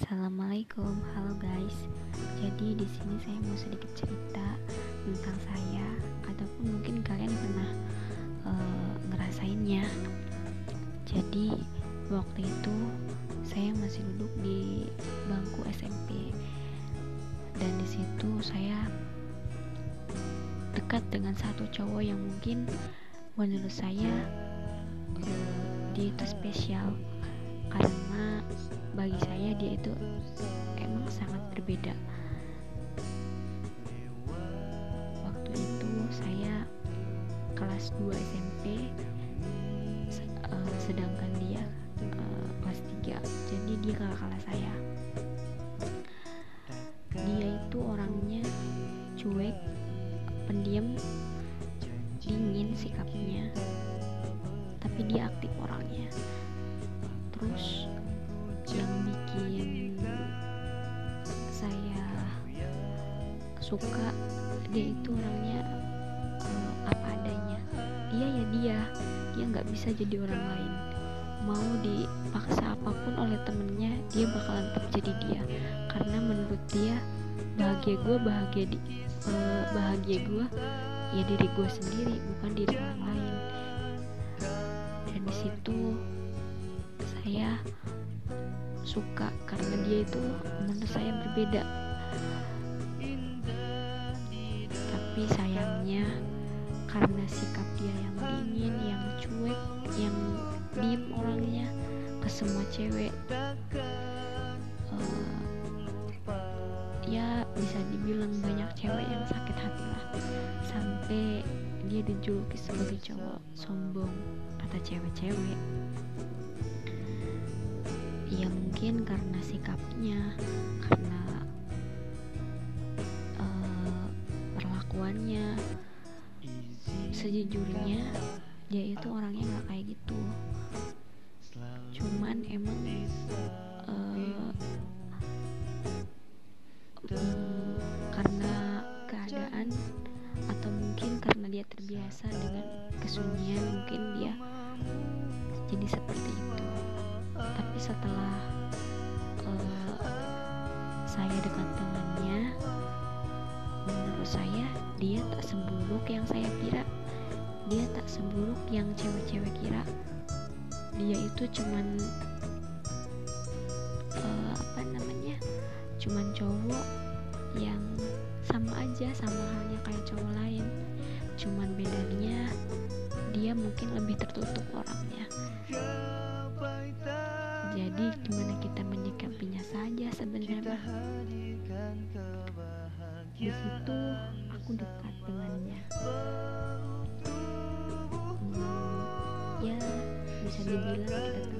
Assalamualaikum, halo guys. Jadi di sini saya mau sedikit cerita tentang saya ataupun mungkin kalian pernah uh, ngerasainnya. Jadi waktu itu saya masih duduk di bangku SMP dan di situ saya dekat dengan satu cowok yang mungkin menurut saya uh, dia itu spesial karena bagi saya dia itu emang sangat berbeda. Waktu itu saya kelas 2 SMP uh, sedangkan dia uh, kelas 3 jadi dia kakak kelas saya. Dia itu orangnya cuek pendiam dingin sikapnya. Tapi dia aktif orangnya terus yang bikin saya suka. Dia itu orangnya uh, apa adanya. Dia ya dia. Dia nggak bisa jadi orang lain. Mau dipaksa apa pun oleh temennya dia bakalan tetap jadi dia. Karena menurut dia bahagia gue bahagia di uh, bahagia gue ya diri gue sendiri bukan diri orang lain suka karena dia itu menurut saya berbeda. Tapi sayangnya karena sikap dia yang dingin yang cuek yang diem orangnya ke semua cewek uh, ya bisa dibilang banyak cewek yang sakit hati lah. Sampai dia dijuluki sebagai cowok sombong kata cewek-cewek ya mungkin karena sikapnya karena uh, perlakuannya. Sejujurnya dia itu orangnya nggak kayak gitu. Cuman emang uh, um, karena keadaan atau mungkin karena dia terbiasa dengan kesunyian mungkin dia jadi seperti itu tapi setelah uh, saya dekat dengannya menurut saya dia tak seburuk yang saya kira. Dia tak seburuk yang cewek-cewek kira. Dia itu cuman uh, apa namanya cuman cowok yang sama aja sama halnya kayak cowok lain. Cuman bedanya dia mungkin lebih tertutup orangnya jadi gimana kita menyikapinya saja sebenarnya. Di situ aku dekat dengannya. Hmm, ya bisa dibilang kita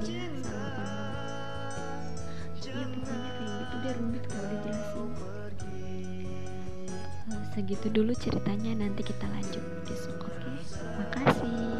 paham ya pokoknya kayak gitu. Dia rumit kalau dijelasin Eh, segitu dulu ceritanya. Nanti kita lanjut besok oke? Makasih